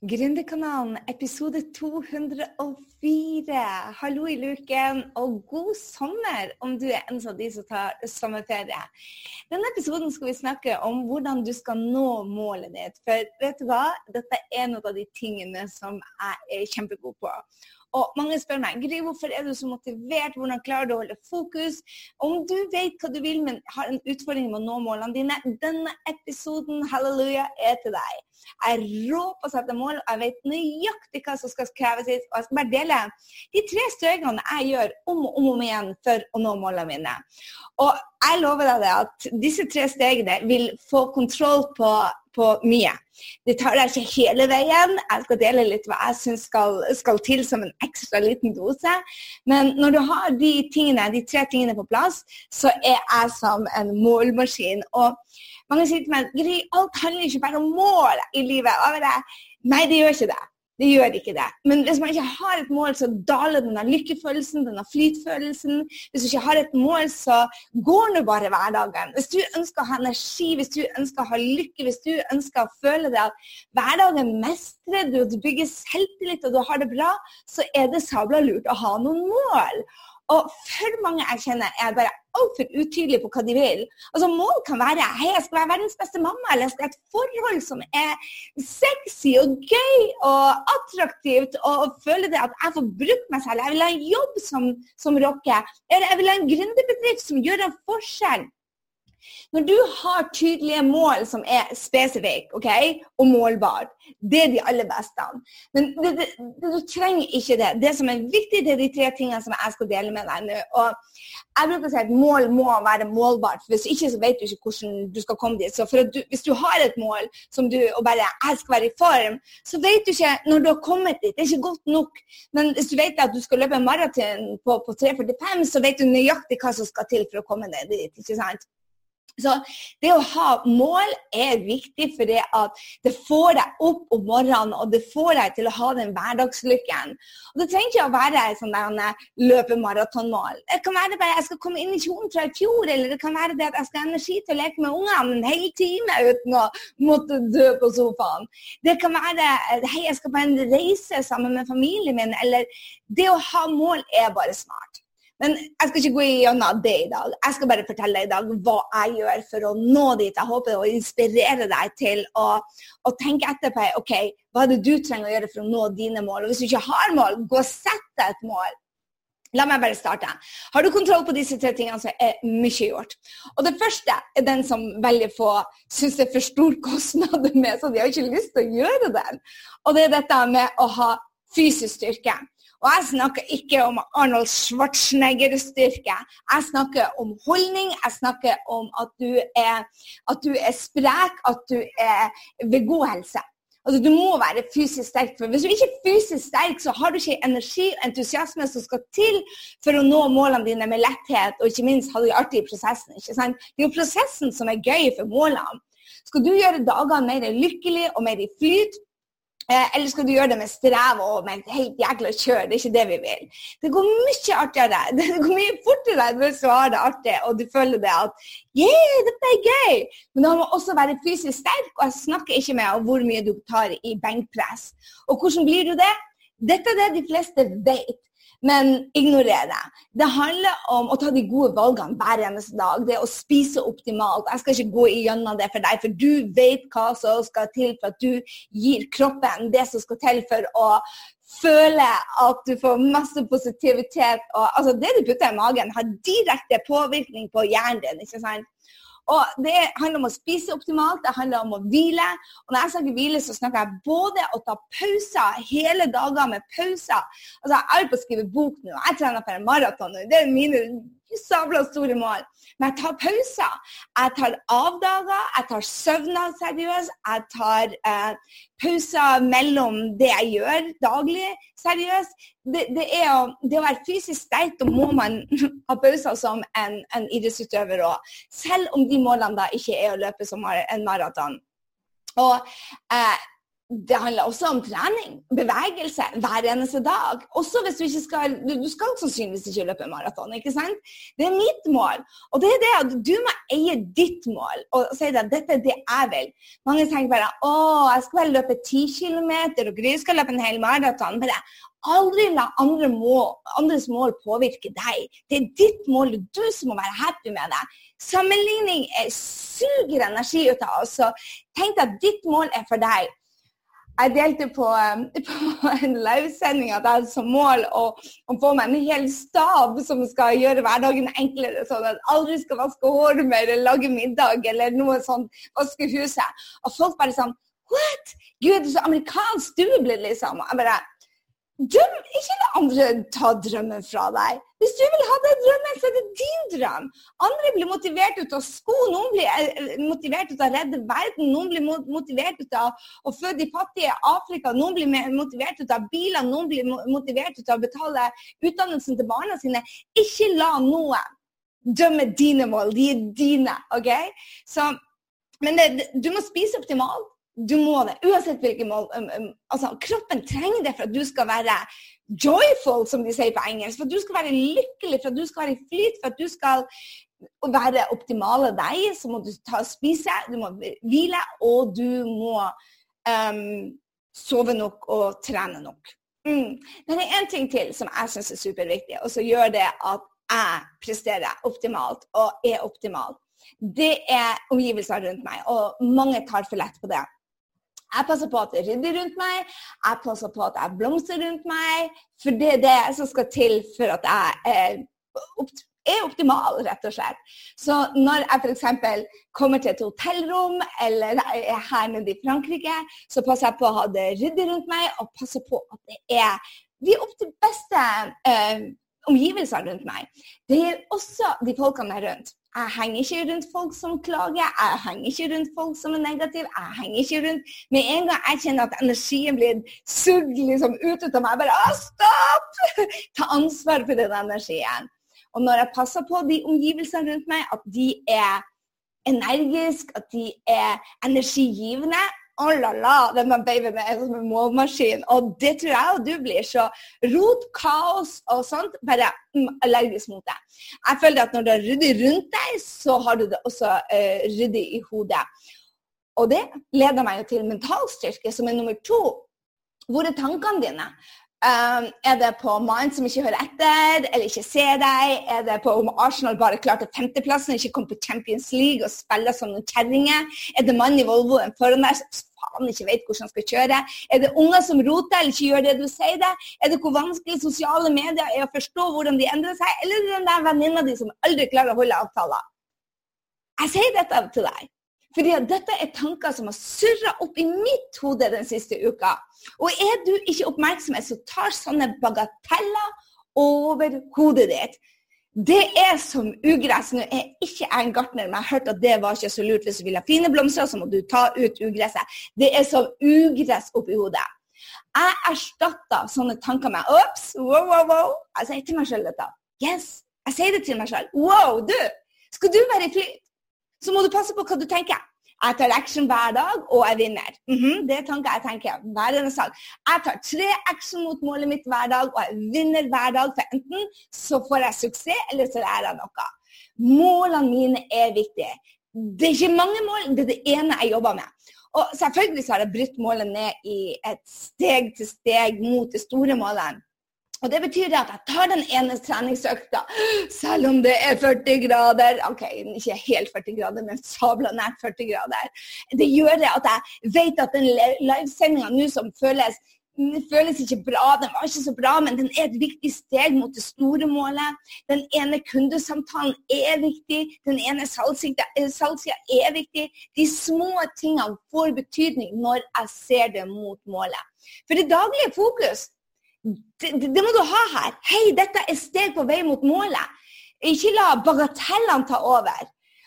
Gründerkanalen, episode 204. Hallo i luken, og god sommer om du er en av de som tar sommerferie. Denne episoden skal vi snakke om hvordan du skal nå målet ditt. For vet du hva? Dette er en av de tingene som jeg er kjempegod på. Og mange spør meg Gry, hvorfor er du så motivert, hvordan klarer du å holde fokus? Om du vet hva du vil, men har en utfordring med å nå målene dine, denne episoden, halleluja, er til deg. Jeg rå på å sette mål, jeg vet nøyaktig hva som skal kreves. Og jeg skal bare dele de tre stegene jeg gjør om og om, om igjen for å nå målene mine. Og jeg lover deg at disse tre stegene vil få kontroll på på mye. Det tar deg ikke hele veien. Jeg skal dele litt hva jeg syns skal, skal, til som en ekstra liten dose. Men når du har de tingene, de tre tingene på plass, så er jeg som en målmaskin. Og mange sier til meg Gry, alt handler ikke bare om mål i livet. Nei, det gjør ikke det. Det gjør ikke det. Men hvis man ikke har et mål, så daler denne lykkefølelsen, denne flytfølelsen. Hvis du ikke har et mål, så går nå bare hverdagen. Hvis du ønsker å ha energi, hvis du ønsker å ha lykke, hvis du ønsker å føle det at hverdagen mestrer du, du bygger selvtillit og du har det bra, så er det sabla lurt å ha noen mål. Og for mange jeg kjenner, er bare altfor utydelige på hva de vil. Altså Mål kan være hei, jeg skal være verdens beste mamma, eller jeg skal ha et forhold som er sexy og gøy og attraktivt, og, og føle det at jeg får brukt meg selv. Jeg vil ha en jobb som, som rocker. Eller jeg vil ha en gründerbedrift som gjør en forskjell. Når du har tydelige mål som er spesifikke okay, og målbare, det er de aller beste. Men det, det, du trenger ikke det. Det som er viktig, det er de tre tingene som jeg skal dele med deg nå. Og jeg bruker å si at mål må være målbart. for Hvis ikke så vet du ikke hvordan du skal komme dit. Så du, Hvis du har et mål som du, og bare jeg skal være i form, så vet du ikke når du har kommet dit. Det er ikke godt nok. Men hvis du vet at du skal løpe maraton på, på 3,45, så vet du nøyaktig hva som skal til for å komme deg dit. ikke sant? Så det å ha mål er viktig, for det at det får deg opp om morgenen, og det får deg til å ha den hverdagslykken. Og Det trenger ikke å være sånn løpemaratonmål. Det kan være bare jeg skal komme inn i kjolen fra i fjor, eller det kan være det at jeg skal ha energi til å leke med ungene en hel time uten å måtte dø på sofaen. Det kan være hei, jeg skal på en reise sammen med familien min, eller det å ha mål er bare smart. Men jeg skal ikke gå gjennom det i dag. Jeg skal bare fortelle deg i dag hva jeg gjør for å nå dit. Jeg håper å inspirere deg til å, å tenke etterpå. OK, hva er det du trenger å gjøre for å nå dine mål? Og hvis du ikke har mål, gå og sett deg et mål. La meg bare starte. Har du kontroll på disse tre tingene, så er mye gjort. Og Det første er den som veldig få syns det er for stor kostnad med, så de har ikke lyst til å gjøre den. Og det er dette med å ha fysisk styrke. Og jeg snakker ikke om Arnold Schwarzenegger-styrke. Jeg snakker om holdning, jeg snakker om at du er, at du er sprek, at du er ved god helse. Altså, du må være fysisk sterk. For hvis du ikke er fysisk sterk, så har du ikke energi og entusiasme som skal til for å nå målene dine med letthet, og ikke minst ha det artig i prosessen. ikke sant? Det er jo prosessen som er gøy for målene. Skal du gjøre dagene mer lykkelige og mer i flyt, eller skal du gjøre det med strev og med helt jækla kjør? Det er ikke det vi vil. Det går mye artigere. Det går mye fortere hvis du har det artig og du føler det at yeah, dette er gøy. Men da må også være fysisk sterk, og jeg snakker ikke med hvor mye du tar i benkpress. Og hvordan blir du det? Dette er det de fleste vet men ignorer det. Det handler om å ta de gode valgene hver eneste dag. Det å spise optimalt. Jeg skal ikke gå igjennom det for deg, for du vet hva som skal til for at du gir kroppen det som skal til for å føle at du får masse positivitet. Og, altså, det du putter i magen, har direkte påvirkning på hjernen din. ikke sant? Og Det handler om å spise optimalt, det handler om å hvile. Og når jeg snakker hvile, så snakker jeg både å ta pauser, hele dager med pauser. Altså, Jeg er på å skrive bok nå, jeg trener for en maraton nå. Det er mine sabla store mål. Men jeg tar pauser. Jeg tar avdager, jeg tar søvner seriøst. Jeg tar eh, pauser mellom det jeg gjør daglig seriøst. Det, det, det, å, være fysisk sterk, da må man ha pauser som en, en idrettsutøver òg. Selv om de målene da ikke er å løpe som en maraton. Og eh, det handler også om trening, bevegelse, hver eneste dag. Også hvis du ikke skal Du, skal sannsynligvis ikke løpe maraton, ikke sant? Det er mitt mål. Og det er det at du må eie ditt mål og si at dette er det jeg vil. Mange tenker bare å, jeg skal bare løpe 10 km, og Gry skal løpe en hel maraton. Bare aldri la andre mål, andres mål påvirke deg. Det er ditt mål, er du som må være happy med det. Sammenligning suger energi ut av oss. Så tenk at ditt mål er for deg jeg delte på, um, på en livesending at jeg hadde som mål å, å, få meg en hel stab som skal gjøre hverdagen enklere, sånn at jeg aldri skal vaske håret mer eller lage middag eller noe sånt, vaske huset. Og folk bare sånn What? Gud, så amerikansk du blitt, liksom. Jeg bare Drøm, ikke la andre ta drømmen fra deg. Hvis du vil ha den drømmen, så er det din drøm. Andre blir motivert ut av sko, noen blir eh, motivert ut av å redde verden, noen blir motivert ut av å føde i fattige Afrika, noen blir motivert ut av biler, noen blir motivert ut av å betale utdannelsen til barna sine. Ikke la noen dømme dine mål. De er dine. OK? Så, men det, du må spise optimalt. Du må det, uansett hvilken mål. Um, um, altså, kroppen trenger det for at du skal være joyful, som de sier på engelsk. For at du skal være lykkelig, for at du skal være i flyt, for at du skal være optimale deg, så må du ta og spise, du må hvile, og du må um, sove nok og trene nok. Mm. Men det er én ting til som jeg syns er superviktig, og som gjør det at jeg presterer optimalt og er optimal. Det er omgivelsene rundt meg, og mange tar for lett på det. Jeg passer på at det er ryddig rundt meg, jeg passer på at jeg blomster rundt meg. For det er det som skal til for at jeg er, optimal, rett og slett. Så når jeg f.eks. kommer til et hotellrom eller er her nede i Frankrike, så passer jeg på å ha det ryddig rundt meg og passer på at det er de beste eh, omgivelsene rundt meg. Det gjelder også de folkene jeg er rundt. Jeg henger ikke rundt folk som klager, jeg henger ikke rundt folk som er negative. Jeg henger ikke rundt Med en gang jeg kjenner at energien blir sugd liksom, ut av meg, bare Å, stopp! Ta ansvar for den energien. Og når jeg passer på de omgivelsene rundt meg, at de er energiske, at de er energigivende, Oh la la, denne babyen er som en målmaskin. Og det tror jeg og du blir. Så rot, kaos og sånt, bare mm, allergisk mot det. Jeg føler at når du har ryddig rundt deg, så har du det også uh, ryddig i hodet. Og det leder meg jo til mentalstyrke, som er nummer to. Hvor er tankene dine? Um, er det på mannen som ikke hører etter eller ikke ser deg? Er det på om Arsenal bare klarte femteplassen ikke kom på Champions League og spiller som noen kjerringer? Er det mannen i Volvoen foran deg faen ikke vet hvordan han skal kjøre? Er det unger som roter eller ikke gjør det du sier det? Er det hvor vanskelig sosiale medier er å forstå hvordan de endrer seg? Eller er det den der venninna di som aldri klarer å holde avtaler? Jeg sier dette til deg fordi dette er tanker som har surra opp i mitt hode den siste uka. Og er du ikke oppmerksom, så tar sånne bagateller over hodet ditt. Det er som ugress. Nå er ikke jeg en gartner, men jeg har hørt at det var ikke så lurt. Hvis du vil ha fine blomster, så må du ta ut ugresset. Det er som ugress oppi hodet. Jeg erstatter sånne tanker med Ops, wow, wow, wow. Jeg sier til meg sjøl dette. Yes. Jeg sier det til meg sjøl. Wow, du! Skal du være i flyt, så må du passe på hva du tenker. Jeg tar action hver dag, og jeg vinner. Mm -hmm, det er tanker jeg tenker hver eneste dag. Jeg tar tre action mot målet mitt hver dag, og jeg vinner hver dag. For enten så får jeg suksess, eller så lærer jeg noe. Målene mine er viktige. Det er ikke mange mål, det er det ene jeg jobber med. Og selvfølgelig så har jeg brutt målet ned i et steg til steg mot det store målet. Og Det betyr at jeg tar den ene treningsøkta selv om det er 40 grader. OK, ikke helt 40 grader, men sabla nært 40 grader. Det gjør at jeg vet at den livesendinga nå som føles den føles ikke bra, den var ikke så bra, men den er et viktig steg mot det store målet. Den ene kundesamtalen er viktig, den ene salgssida er viktig. De små tingene får betydning når jeg ser det mot målet. For det daglige fokus det, det, må du ha her. Hei, dette er steg på vei mot målet. Ikke la bagatellene ta over.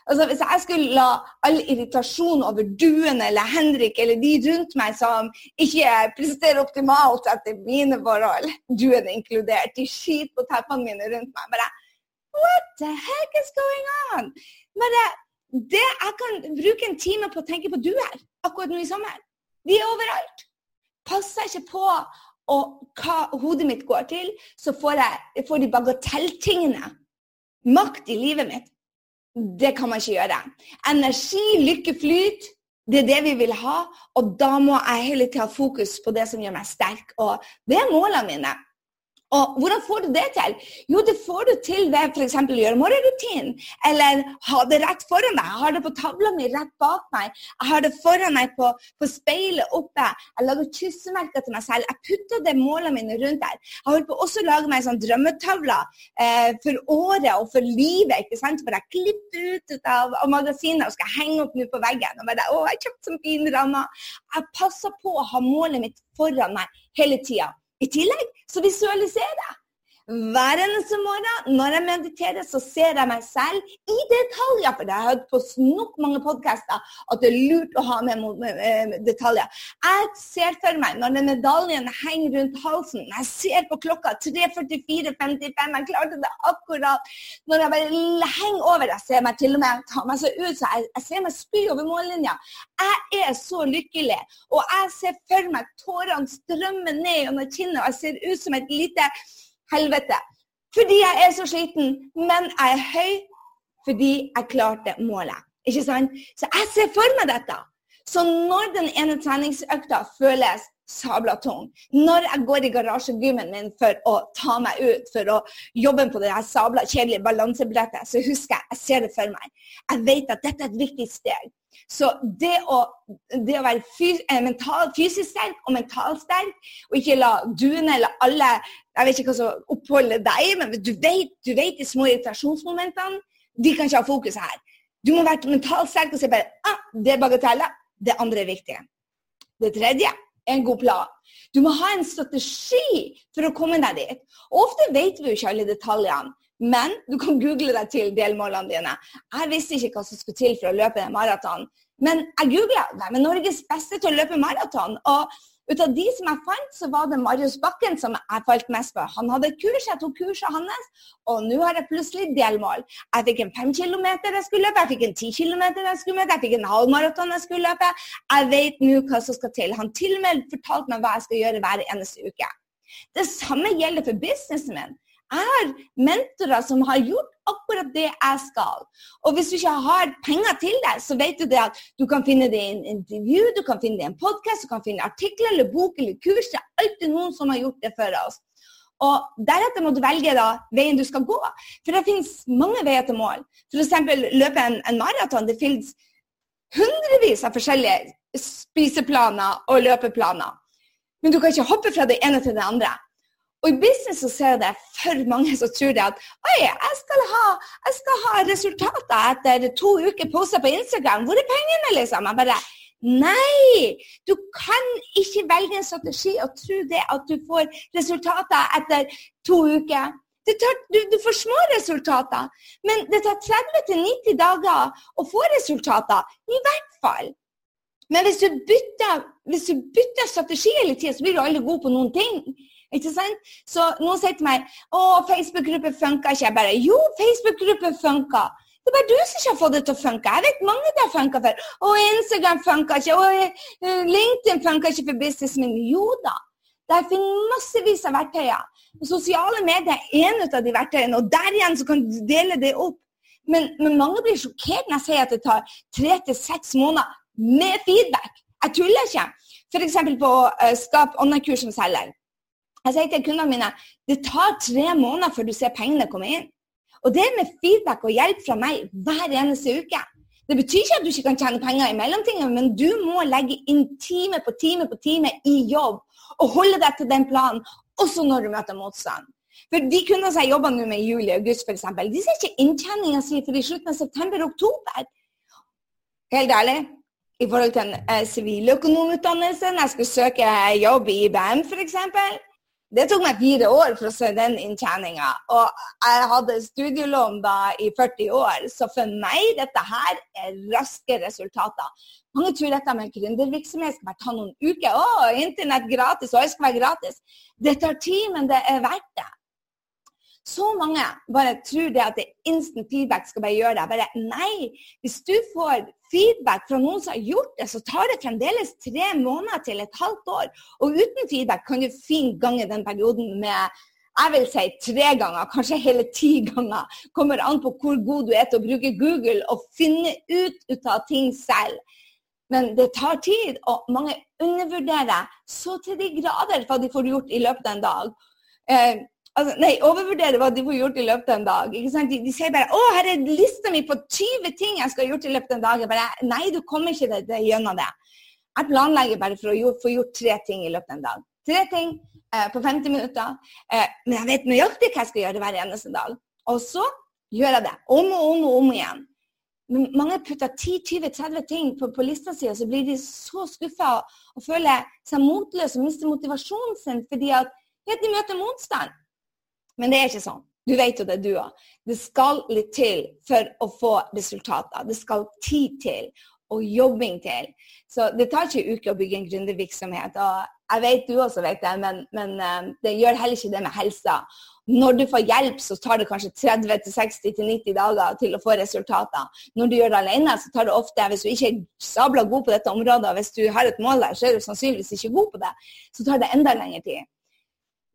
Altså, hvis jeg skulle la all irritasjon over Duen eller Henrik eller de rundt meg som ikke presterer optimalt etter mine forhold, Duen inkludert, de skiter på teppene mine rundt meg bare What the heck is going on? Bare, det, jeg kan bruke en time på å tenke på duer akkurat nå i sommer. De er overalt. passer ikke på og hva hodet mitt går til, så får jeg får de bagatelltingene makt i livet mitt. Det kan man ikke gjøre. Energi, lykke, flyt, det er det vi vil ha. Og da må jeg hele tida ha fokus på det som gjør meg sterk. Og det er målene mine. Og hvordan får du det til? Jo, det får du til ved f.eks. å gjøre morgenrutinen. Eller ha det rett foran deg. Jeg har det på tavla mi rett bak meg. Jeg har det foran meg på, på speilet oppe. Jeg lager kyssemerker til meg selv. Jeg putter det målene mine rundt der. Jeg holder på også å lage meg sånn drømmetavle eh, for året og for livet. ikke sant? For jeg klipper ut, ut av, av magasinet og skal henge opp nå på veggen. Og bare, å, jeg har kjøpt sånn fin rammer. Jeg passer på å ha målet mitt foran meg hele tida. I tillegg så visualiserer jeg. Hver eneste morgen når jeg mediterer, så ser jeg meg selv i detaljer. For jeg har hørt på nok mange podkaster at det er lurt å ha med detaljer. Jeg ser for meg når den medaljen henger rundt halsen, jeg ser på klokka 3.44,55, jeg klarte det akkurat. Når jeg bare henger over, jeg ser meg til og med ta meg så ut så jeg, jeg ser meg spy over mållinja. Jeg er så lykkelig, og jeg ser for meg tårene strømme ned gjennom kinnet, og jeg ser ut som et lite helvete. Fordi jeg er så sliten. Men jeg er høy fordi jeg klarte målet. Ikke sant? Så jeg ser for meg dette. Så når den ene treningsøkta føles sabla tung, når jeg går i garasjegymmen min for å ta meg ut, for å jobbe på det her sabla kjedelige balansebrettet, så husker jeg jeg ser det for meg. Jeg vet at dette er et viktig steg. Så det å, det å være fys eh, mental, fysisk sterk og mentalt sterk, og ikke la duene eller alle jeg vet ikke hva som oppholder deg, men du vet, du vet de små irritasjonsmomentene. De kan ikke ha fokus her. Du må være mentalt sterk og si bare ah, det er bagateller. Det andre er viktig. Det tredje er en god plan. Du må ha en strategi for å komme deg dit. Ofte vet vi jo ikke alle detaljene. Men du kan google deg til delmålene dine. Jeg visste ikke hva som skulle til for å løpe en maraton. Men jeg googla hvem er Norges beste til å løpe maraton. Og ut av de som jeg fant, så var det Marius Bakken som jeg falt mest på. Han hadde kurs, jeg tok kurset hans, og nå har jeg plutselig delmål. Jeg fikk en fem kilometer jeg skulle løpe, jeg fikk en ti kilometer jeg skulle løpe, jeg fikk en halvmaraton jeg skulle løpe. Jeg vet nå hva som skal til. Han til og med fortalte meg hva jeg skal gjøre hver eneste uke. Det samme gjelder for businessen min er mentorer som har gjort akkurat det jeg skal. Og hvis du ikke har penger til det, så vet du det at du kan finne det i en intervju, du kan finne det i en podkast, du kan finne artikler eller bok eller kurs. Det er alltid noen som har gjort det for oss. Og Deretter må du velge da veien du skal gå. For det finnes mange veier til mål. F.eks. løpe en, en maraton. Det finnes hundrevis av forskjellige spiseplaner og løpeplaner. Men du kan ikke hoppe fra det ene til det andre. Og i business så ser jeg det for mange som tror det at oi, jeg skal ha, jeg skal ha resultater etter to uker poster på Instagram. Hvor er pengene, liksom? Jeg bare Nei! Du kan ikke velge en strategi og tro det at du får resultater etter to uker. Tar, du, du, får små resultater, men det tar 30-90 dager å få resultater. I hvert fall. Men hvis du bytter, hvis du bytter strategi hele tida, så blir du aldri god på noen ting. Ikke sant? Så noen sier til meg å, Facebook-gruppe funka ikke. Jeg bare jo, Facebook-gruppe funka. Det er bare du som ikke har fått det til å funke. Jeg vet mange det har funka for. 'Å, Instagram funka ikke. Og eh, LinkedIn funka ikke for businessen min. Jo da. Der finner massevis av verktøyer. Sosiale medier er en av de verktøyene. Og der igjen så kan du dele det opp. Men, men mange blir sjokkert når jeg sier at det tar tre til seks måneder med feedback. Jeg tuller ikke. F.eks. på uh, Skap online-kurs som selger. Jeg sier til kundene mine det tar tre måneder før du ser pengene komme inn. Og det er med feedback og hjelp fra meg hver eneste uke. Det betyr ikke at du ikke kan tjene penger i mellomtingene, men du må legge inn time på time på time i jobb og holde deg til den planen også når du møter motstand. For De kundene som jeg jobber med i juli og august, f.eks., de ser ikke inntjeninga si til i slutten av september og oktober. Helt ærlig, i forhold til en siviløkonomutdannelse, når jeg skulle søke jobb i IBM f.eks., det tok meg fire år for å se den inntjeninga. Og jeg hadde studielån da i 40 år, så for meg dette her er raske resultater. Mange tror dette med gründervirksomhet skal bare ta noen uker. Å, internett gratis, og jeg skal være gratis. Det tar tid, men det er verdt. Så mange bare tror det at det instant feedback skal bare gjøre det. Bare nei. Hvis du får feedback fra noen som har gjort det, så tar det fremdeles tre måneder til et halvt år. Og uten feedback kan du fint gange den perioden med jeg vil si tre ganger, kanskje hele ti ganger. Kommer an på hvor god du er til å bruke Google og finne ut, ut av ting selv. Men det tar tid, og mange undervurderer så til de grader hva de får gjort i løpet av en dag. Eh, altså, nei, overvurdere hva de får gjort i løpet av en dag. De, de, sier bare 'Å, her er lista mi på 20 ting jeg skal ha gjort i løpet av en dag'. Jeg bare, nei, du kommer ikke det gjennom det. Jeg planlegger bare for å få gjort tre ting i løpet av en dag. Tre ting eh, på 50 minutter. Eh, men jeg vet nøyaktig hva jeg skal gjøre hver eneste dag. Og så gjør jeg det om og om og om igjen. Men mange putter 10-20-30 ting på, på lista si, og så blir de så skuffa og, og, føler seg motløse og mister motivasjonen sin fordi at ja, de møter motstand. Men det er ikke sånn. Du vet jo det, du òg. Det skal litt til for å få resultater. Det skal tid til og jobbing til. Så det tar ikke uker å bygge en gründervirksomhet. Og jeg vet du også vet det, men, men uh, det gjør heller ikke det med helsa. Når du får hjelp, så tar det kanskje 30-60-90 dager til å få resultater. Når du gjør det alene, så tar det ofte Hvis du ikke er sabla god på dette området, hvis du har et mål der, så er du sannsynligvis ikke god på det. Så tar det enda lengre tid.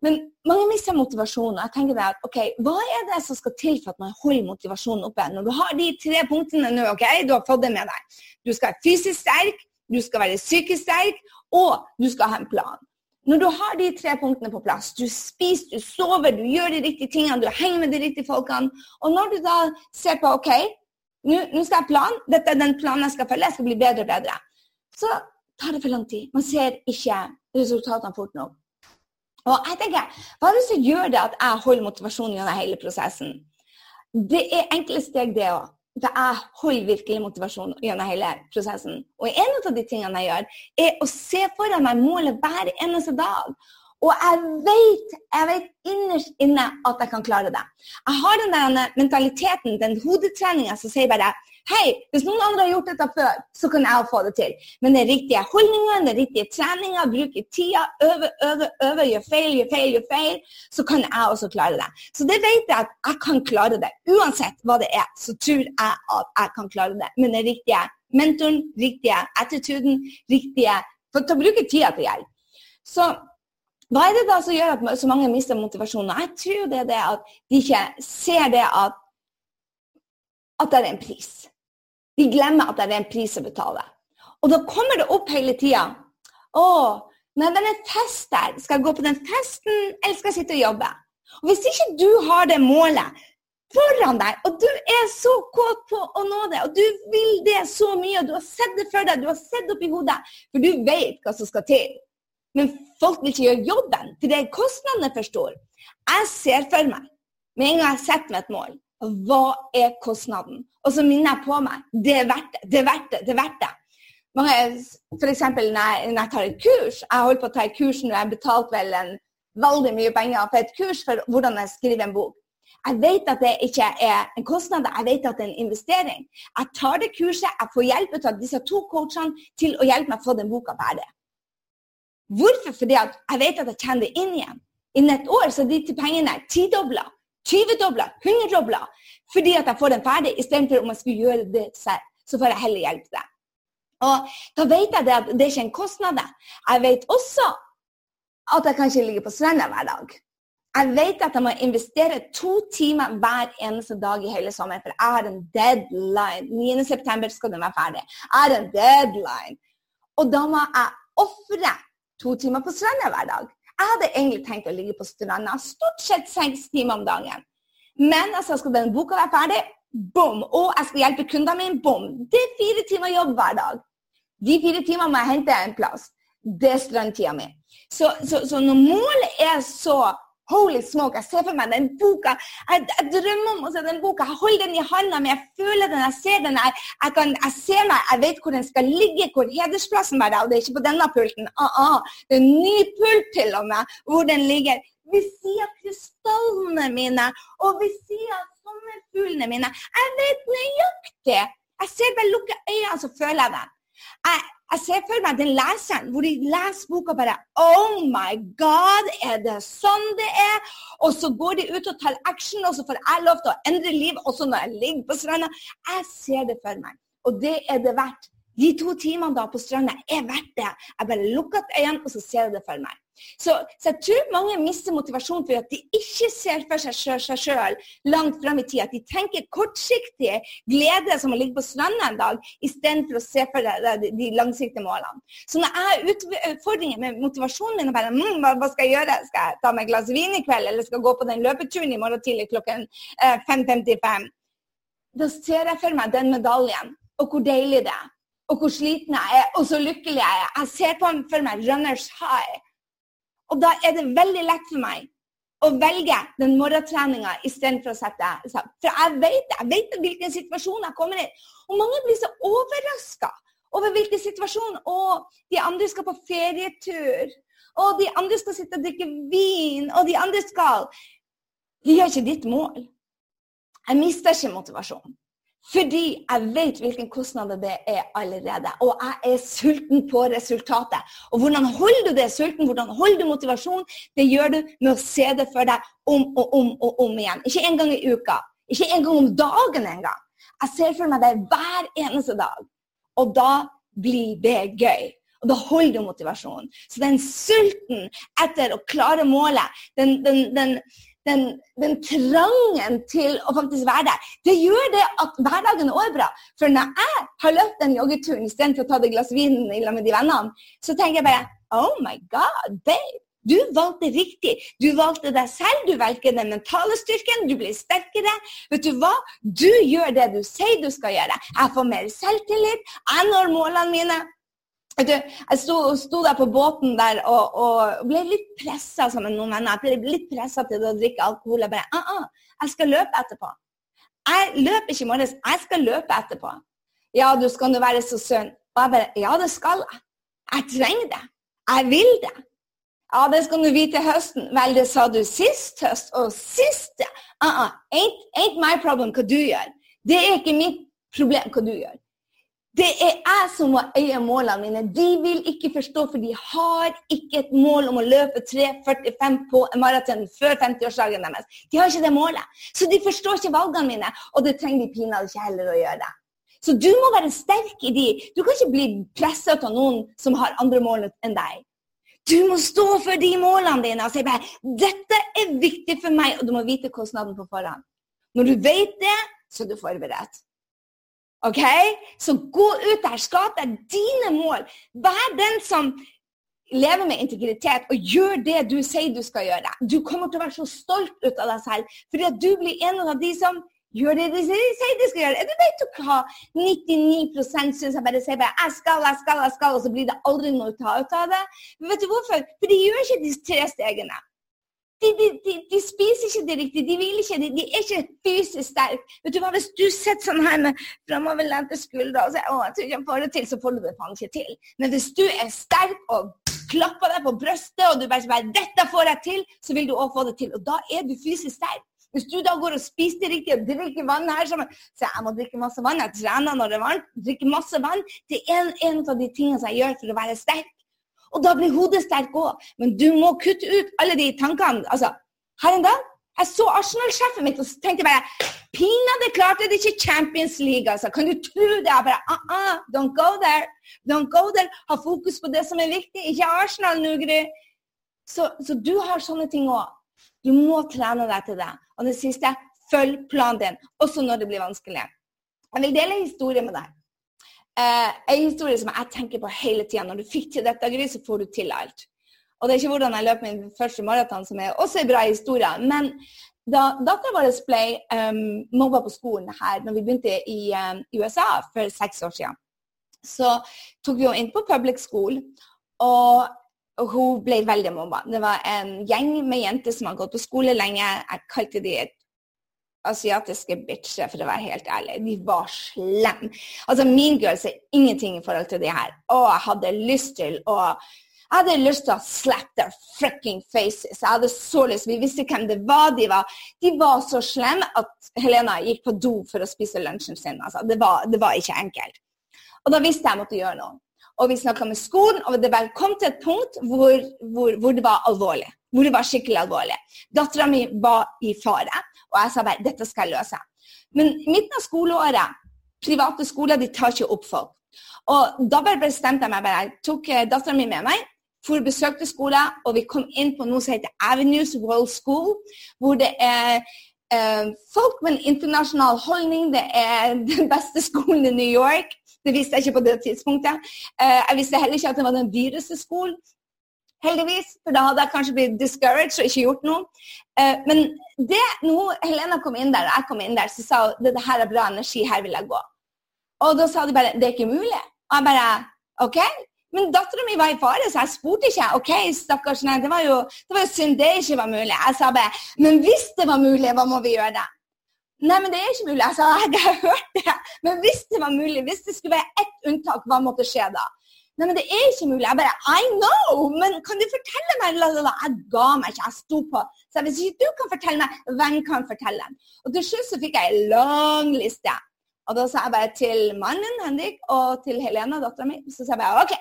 Men mange mister motivasjonen. Jeg tenker at, ok, Hva er det som skal til for at man holder motivasjonen oppe? Når du har de tre punktene nå, ok, du har fått det med deg. Du skal være fysisk sterk, du skal være psykisk sterk, og du skal ha en plan. Når du har de tre punktene på plass, du spiser, du sover, du gjør de riktige tingene, du henger med de riktige folkene, og når du da ser på OK, nå skal jeg plan, dette er den planen jeg skal følge, jeg skal bli bedre og bedre, så tar det for lang tid. Man ser ikke resultatene fort nok. Og jeg tenker, Hva er det som gjør det at jeg holder motivasjonen gjennom hele prosessen? Det er enkle steg, det òg. Jeg holder virkelig motivasjon gjennom hele prosessen. Og en av de tingene jeg gjør, er å se foran meg målet hver eneste dag. Og jeg vet, jeg vet innerst inne at jeg kan klare det. Jeg har den der mentaliteten, den hodetreninga som sier bare Hei, hvis noen andre har gjort dette før, så kan jeg få det til. Men den riktige holdningen, den riktige treninga, bruke tida, øve, øve, øve, gjør feil, gjør feil, gjør feil, så kan jeg også klare det. Så det vet jeg at jeg kan klare det. Uansett hva det er, så tror jeg at jeg kan klare det. Men den riktige mentoren, riktige attituden, riktige For å bruke tida til hjelp. Så hva er det da som gjør at så mange mister motivasjonen? Jeg tror det er det at de ikke ser det at, at det er en pris. De glemmer at det er en pris å betale. Og da kommer det opp hele tida. Å, nei, det er en fest der. Skal jeg gå på den festen, eller skal jeg sitte og jobbe? Og Hvis ikke du har det målet foran deg, og du er så kåt på å nå det, og du vil det så mye, og du har sett det for deg, du har sett det oppi hodet, for du vet hva som skal til. Men folk vil ikke gjøre jobben, for det er kostnadene for store. Jeg ser for meg, med en gang jeg setter meg et mål, hva er kostnaden? Og så minner jeg på meg det er verdt det, det er verdt det, det er verdt det. F.eks. Når, jeg, når jeg tar et kurs. Jeg holdt på å ta et kurs når jeg betalte vel en, veldig mye penger for et kurs for hvordan jeg skriver en bok. Jeg vet at det ikke er en kostnad, jeg vet at det er en investering. Jeg tar det kurset, jeg får hjelp av disse to coachene til å hjelpe meg å få den boka ferdig. Hvorfor? Fordi jeg vet at jeg tjener det inn igjen. Innen et år så er de pengene tidobla. 20-dobla, 100-dobla, fordi at jeg får den ferdig, istedenfor om jeg skulle gjøre det selv. Så får jeg heller hjelpe deg. Og da vet jeg det at det er ikke en kostnad. Jeg vet også at jeg kan ikke ligge på stranda hver dag. Jeg vet at jeg må investere to timer hver eneste dag i hele sommeren, for jeg har en deadline. 9.9 skal den være ferdig. Jeg har en deadline. Og da må jeg ofre to timer på stranda hver dag. Jeg hadde egentlig tenkt å ligge på stranda stort sett seks timer om dagen. Men altså, skal den boka være ferdig, bom! Og jeg skal hjelpe kundene mine, bom! Det er fire timer jobb hver dag. De fire timene må jeg hente en plass. Det er strandtida mi. Så, så, så når målet er så Holy smoke, jeg ser for meg den boka. Jeg, jeg drømmer om å se den boka. Jeg holder den i hånda mi, jeg føler den, jeg ser den. Jeg, jeg, kan, jeg, ser meg, jeg vet hvor den skal ligge, hvor hedersplassen er. Og det er ikke på denne pulten. Ah, ah. Det er en ny pult til og med, hvor den ligger. Ved ser krystallene mine og vi ser sommerfuglene mine. Jeg vet nøyaktig. Jeg ser bare lukke øynene, så føler jeg det. Jeg Jeg ser for meg den leseren hvor de leser boka bare Oh my God, er det sånn det er? Og så går de ut og tar action, og så får jeg lov til å endre liv også når jeg ligger på stranda. Jeg ser det for meg. Og det er det verdt. De to timene da på stranda er verdt det. Jeg bare lukker øynene, og så ser jeg det for meg. Så, så, jeg tror mange mister motivasjon for at de ikke ser for seg sjøl langt fram i tid. At de tenker kortsiktig glede som å ligge på stranda en dag, istedenfor å se for deg de, langsiktige målene. Så når jeg har utfordringer med motivasjonen min og bare mm, hva, hva, skal jeg gjøre? Skal jeg ta meg et glass vin i kveld, eller skal jeg gå på den løpeturen i morgen tidlig klokken eh, 5.55? Da ser jeg for meg den medaljen, og hvor deilig det er og hvor sliten jeg er, og så lykkelig jeg er. Jeg ser på for meg runners high. Og da er det veldig lett for meg å velge den morgentreninga istedenfor å sette For jeg vet. Jeg vet hvilken situasjon jeg kommer i. Og mange blir så overraska over hvilken situasjon. Og de andre skal på ferietur. Og de andre skal sitte og drikke vin. Og de andre skal De gjør ikke ditt mål. Jeg mister ikke motivasjonen. Fordi jeg vet hvilken kostnad det er allerede. Og jeg er sulten på resultatet. Og hvordan holder du det sulten? Hvordan holder du motivasjon? Det gjør du med å se det for deg om og om og om igjen. Ikke en gang i uka. Ikke en gang om dagen engang. Jeg ser for meg det hver eneste dag. Og da blir det gøy. Og da holder du motivasjonen. Så den sulten etter å klare målet, den, den, den den, den, trangen til å faktisk være der, det gjør det at hverdagen er bra. For når jeg har løpt den joggeturen istedenfor å ta det glass vin med de vennene, så tenker jeg bare Oh my God, babe! Du valgte riktig. Du valgte deg selv. Du velger den mentale styrken. Du blir sterkere. Vet du hva? Du gjør det du sier du skal gjøre. Jeg får mer selvtillit. Jeg når målene mine. Du, jeg sto, sto, der på båten der og, og ble litt pressa sammen med noen venner. Jeg ble litt pressa til å drikke alkohol. Jeg bare ah, ah, jeg skal løpe etterpå. Jeg løper ikke i morges, jeg skal løpe etterpå. Ja, du skal nå være så sunn. Og jeg bare Ja, det skal jeg. Jeg trenger det. Jeg vil det. Ja, det skal du vite høsten. Vel, det sa du sist høst. Og sist uh -uh. Ain't, ain't my problem hva du gjør. Det er ikke mitt problem hva du gjør. Det er jeg som må eie målene mine. De vil ikke forstå, for de har ikke et mål om å løpe 3,45 på en maraton før 50-årsdagen deres. De har ikke det målet. Så de forstår ikke valgene mine, og det trenger de pinadø ikke heller å gjøre. Så du må være sterk i de. Du kan ikke bli presset av noen som har andre mål enn deg. Du må stå for de målene dine og si bare 'Dette er viktig for meg', og du må vite kostnaden på forhånd. Når du vet det, så er du forberedt. OK? Så gå ut der, skap deg dine mål. Vær den som lever med integritet og gjør det du sier du skal gjøre. Du kommer til å være så stolt ut av deg selv fordi at du blir en av de som gjør det de sier de skal gjøre. Du vet jo hva 99 syns jeg bare sier bare, jeg skal, jeg skal, jeg skal, og så blir det aldri noe å ta ut av det. Men vet du hvorfor? For de gjør ikke de tre stegene. De, de, de, de, spiser ikke det riktig, de vil ikke de er ikke fysisk sterke. Vet du hva, Hvis du sitter sånn her med framoverlente skuldre og sier 'Å, jeg tror ikke jeg får det til', så får du det faen ikke til. Men hvis du er sterk og klapper deg på brystet og du bare sier 'Dette får jeg til', så vil du òg få det til. Og da er du fysisk sterk. Hvis du da går og spiser det riktig og drikker vann her sammen, så jeg må drikke masse vann, jeg trener når det er varmt, drikker masse vann, det er en, en av de tingene som jeg gjør for å være sterk. Og da blir hodet sterk òg. Men du må kutte ut alle de tankene. Altså, her en dag jeg så Arsenal-sjefen mitt og tenkte bare Pinadø klarte det ikke Champions League, altså. Kan du tro det? Jeg bare uh -uh, Don't go there. Don't go there. Ha fokus på det som er viktig, ikke Arsenal nå, Gry. Så, så, du har sånne ting òg. Du må trene deg til det. Og det siste følg planen din, også når det blir vanskelig. Jeg vil dele en historie med deg. Eh, en historie som jeg tenker på hele tida. Når du fikk til dette, Gry, så får du til alt. Og det er ikke hvordan jeg løp min første maraton, som er også en bra historie. Men da dattera vår ble um, mobba på skolen her når vi begynte i um, USA for seks år siden, så tok vi henne inn på public school. Og hun ble veldig mobba. Det var en gjeng med jenter som hadde gått på skole lenge. Jeg kalte de et asiatiske bitcher, for å være helt ærlig. De var slemme. Altså, Mean Girls er ingenting i forhold til de her. Og jeg hadde lyst til å jeg hadde lyst til å slap their fricking faces. Jeg hadde så lyst, Vi visste hvem det var. De var, de var så slemme at Helena gikk på do for å spise lunsjen sin. Altså, det, var, det var ikke enkelt. Og da visste jeg jeg måtte gjøre noe. og vi snakka med skolen, og det kom til et punkt hvor, hvor, hvor det var alvorlig. Hvor det var skikkelig alvorlig. Dattera mi var i fare, og jeg sa bare dette skal jeg løse. Men i midten av skoleåret, private skoler de tar ikke opp folk. Og da bare bestemte jeg meg bare. Jeg tok eh, dattera mi med meg, for besøkte skolen, og vi kom inn på noe som heter Avenues World School, hvor det er eh, folk med en internasjonal holdning. Det er den beste skolen i New York. Det visste jeg ikke på det tidspunktet. Eh, jeg visste heller ikke at det var den dyreste skolen. Heldigvis, for da hadde jeg kanskje blitt discouraged og ikke gjort noe. Eh, men det, når Helena kom inn der, og jeg kom inn der, så sa hun det her er bra energi, her vil jeg gå. Og da sa de bare det er ikke mulig. Og jeg bare OK. Men dattera mi var i fare, så jeg spurte ikke. OK, stakkars, nei, det var jo, det var jo synd det ikke var mulig. Jeg sa bare Men hvis det var mulig, hva må vi gjøre? da? Nei, men det er ikke mulig. Jeg sa jeg har hørt det. Men hvis det var mulig, hvis det skulle være ett unntak, hva måtte skje da? Nei, men det er ikke mulig. Jeg bare I know! Men kan du fortelle meg? Jeg ga meg ikke. Jeg sto på. Så hvis ikke du kan fortelle meg, hvem kan fortelle? Og til slutt så fikk jeg en lang liste. Og da sa jeg bare til mannen Henrik og til Helena, dattera mi, så sa jeg bare OK,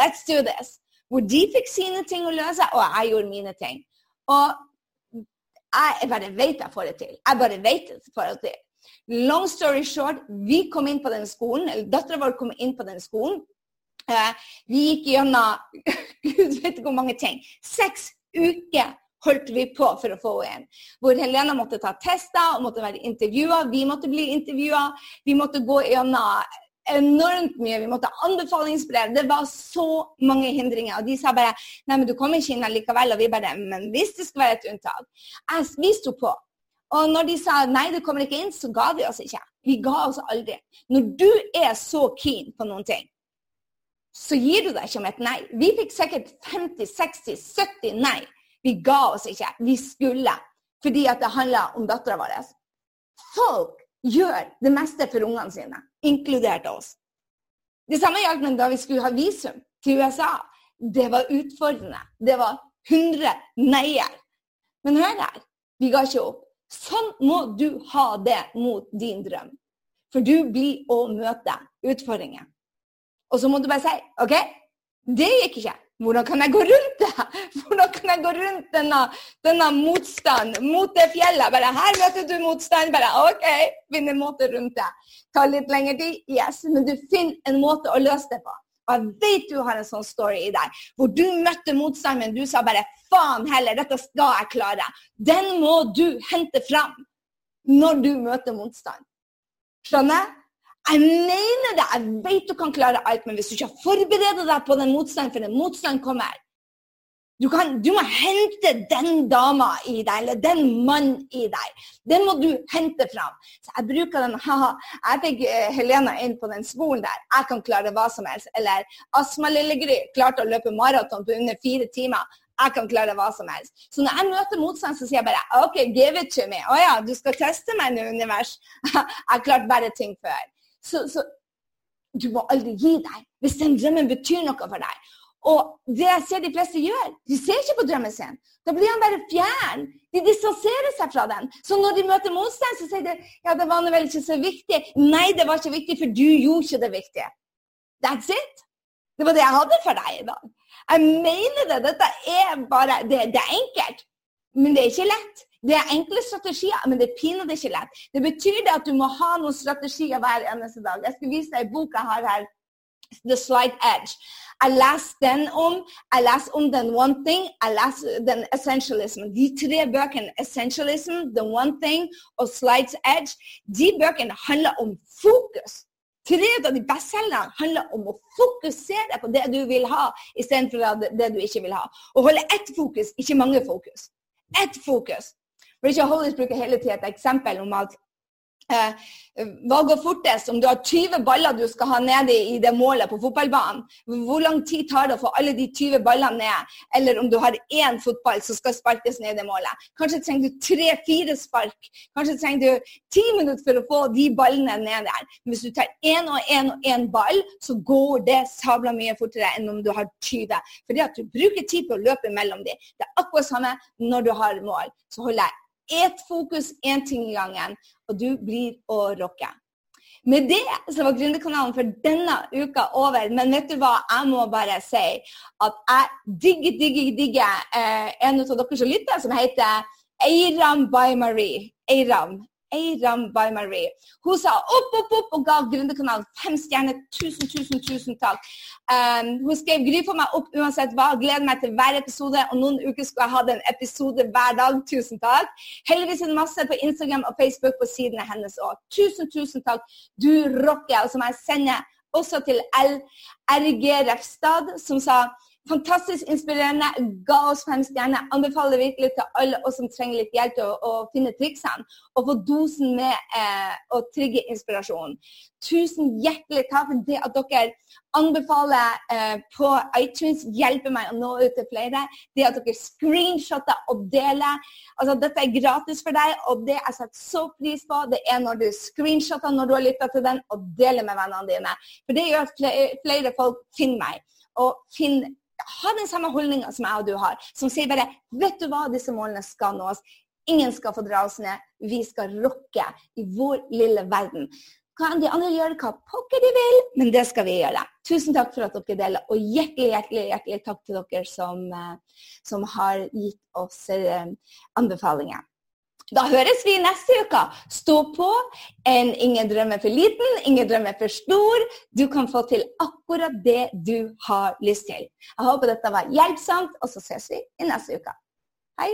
let's do this. Hvor de fikk sine ting å løse, og jeg gjorde mine ting. Og jeg bare vet jeg får det til. Jeg bare vet jeg får det til. Long story short, vi kom inn på den skolen, eller dattera vår kom inn på den skolen. Uh, vi gikk gjennom Gud vet hvor mange ting. Seks uker holdt vi på for å få henne inn. Hvor Helena måtte ta tester og måtte være intervjua. Vi måtte bli intervjua. Vi måtte gå gjennom enormt mye. Vi måtte ha anbefalingsbrev. Det var så mange hindringer. Og de sa bare nei, men du kommer ikke inn likevel. Og vi bare men hvis det skal være et unntak. Jeg, vi sto på. Og når de sa nei, du kommer ikke inn, så ga vi oss ikke. Vi ga oss aldri. Når du er så keen på noen ting, så gir du deg ikke med et nei. Vi fikk sikkert 50, 60, 70 nei. Vi ga oss ikke. Vi skulle. Fordi at det handla om dattera vår. Folk gjør det meste for ungene sine, inkludert oss. Det samme gjaldt da vi skulle ha visum til USA. Det var utfordrende. Det var 100 nei-er. Men hør her, vi ga ikke opp. Sånn må du ha det mot din drøm. For du blir å møte utfordringer. Og så må du bare si OK, det gikk ikke. Hvordan kan jeg gå rundt det? Hvordan kan jeg gå rundt denne, denne motstanden mot det fjellet? Bare her møter du motstand. Bare OK, finn en måte rundt det. Ta litt lengre tid, yes, men du finner en måte å løse det på. Og jeg vet du har en sånn story i deg, hvor du møtte motstand, men du sa bare faen heller, dette skal jeg klare. Den må du hente fram når du møter motstand. Skjønner? Jeg mener det! Jeg vet du kan klare alt, men hvis du ikke har forberedt deg på den motstanden, for den motstanden kommer du, kan, du, må hente den dama i deg, eller den mannen i deg. Den må du hente fram. Så jeg bruker den haha. Jeg fikk uh, Helena inn på den skolen der. Jeg kan klare hva som helst. Eller Asma Lillegry klarte å løpe maraton på under fire timer. Jeg kan klare hva som helst. Så når jeg møter motstand, så sier jeg bare OK, give it to me. Å ja, du skal teste meg nå, univers. jeg har klart bare ting før. Så, så du må aldri gi deg hvis den drømmen betyr noe for deg. Og det jeg ser de fleste gjør, de ser ikke på drømmen sin. Da blir han bare fjern. De distanserer seg fra den. Så når de møter motstand, så sier de ja, det var vel ikke så viktig. Nei, det var ikke viktig, for du gjorde ikke det viktige. That's it. Det var det jeg hadde for deg i dag. Jeg mener det. Dette er bare Det, det er enkelt, men det er ikke lett. Det er enkle strategier, men det er pinadø ikke lett. Det betyr det at du må ha noen strategier hver eneste dag. Jeg skal vise deg en bok jeg har her. The Slight Edge. Jeg leser den om. Jeg leser om den One Thing. Jeg leser den Essentialism. De tre bøkene, Essentialism, The One Thing og Slight Edge, de bøkene handler om fokus. Tre av de bestselgerne handler om å fokusere på det du vil ha, istedenfor det du ikke vil ha. Å holde ett fokus, ikke mange fokus. Ett fokus. Richard Hollis bruker hele tida et eksempel om at eh, hva går fortest om du har 20 baller du skal ha nede i det målet på fotballbanen? Hvor lang tid tar det å få alle de 20 ballene ned? Eller om du har én fotball som skal sparkes ned i det målet? Kanskje trenger du tre-fire spark. Kanskje trenger du ti minutter for å få de ballene ned der. Men hvis du tar én og én og én ball, så går det sabla mye fortere enn om du har 20. Fordi at du bruker tid på å løpe mellom dem. Det er akkurat samme når du har mål. Så holder jeg ett fokus, én ting i gangen, og du blir å rocke. Med det så var Gründerkanalen for denne uka over. Men vet du hva, jeg må bare si at jeg digger, digger, digger eh, en av dere som lytter, som heter Eiram by Marie. Eiram. Eiram by Marie. Hun sa opp, opp, opp og ga Gründerkanalen fem stjerner. Tusen, tusen, tusen takk. Um, hun skrev gry for meg opp uansett hva. Gleder meg til hver episode. Og noen uker skulle jeg hatt en episode hver dag. Tusen takk. Heldigvis en masse på Instagram og Facebook på sidene hennes òg. Tusen, tusen takk. Du rocker. Og så må jeg sende også til LRG Refstad, som sa Fantastisk inspirerende. Ga oss fem stjerner. Anbefaler virkelig til alle oss som trenger litt hjelp til å, å finne triksene. Og få dosen med eh, å trigge inspirasjonen. Tusen hjertelig takk for det at dere anbefaler eh, på iTunes. Hjelper meg å nå ut til flere. Det at dere screenshotter og deler. Altså, dette er gratis for deg, og det jeg setter så pris på, det er når du screenshotter når du har lytta til den, og deler med vennene dine. For det gjør at flere folk finner meg. Og finner ha den samme holdninga som jeg og du har, som sier bare Vet du hva, disse målene skal nås. Ingen skal få dra oss ned. Vi skal rocke i vår lille verden. Kan de andre gjøre hva pokker de vil, men det skal vi gjøre. Tusen takk for at dere deler, og hjertelig hjertelig, hjertelig takk til dere som, eh, som har gitt oss eh, anbefalinger. Da høres vi neste uke. Stå på. En ingen drømmer for liten, ingen drømmer for stor. Du kan få til akkurat det du har lyst til. Jeg håper dette var hjelpsomt, og så ses vi i neste uke. Hei!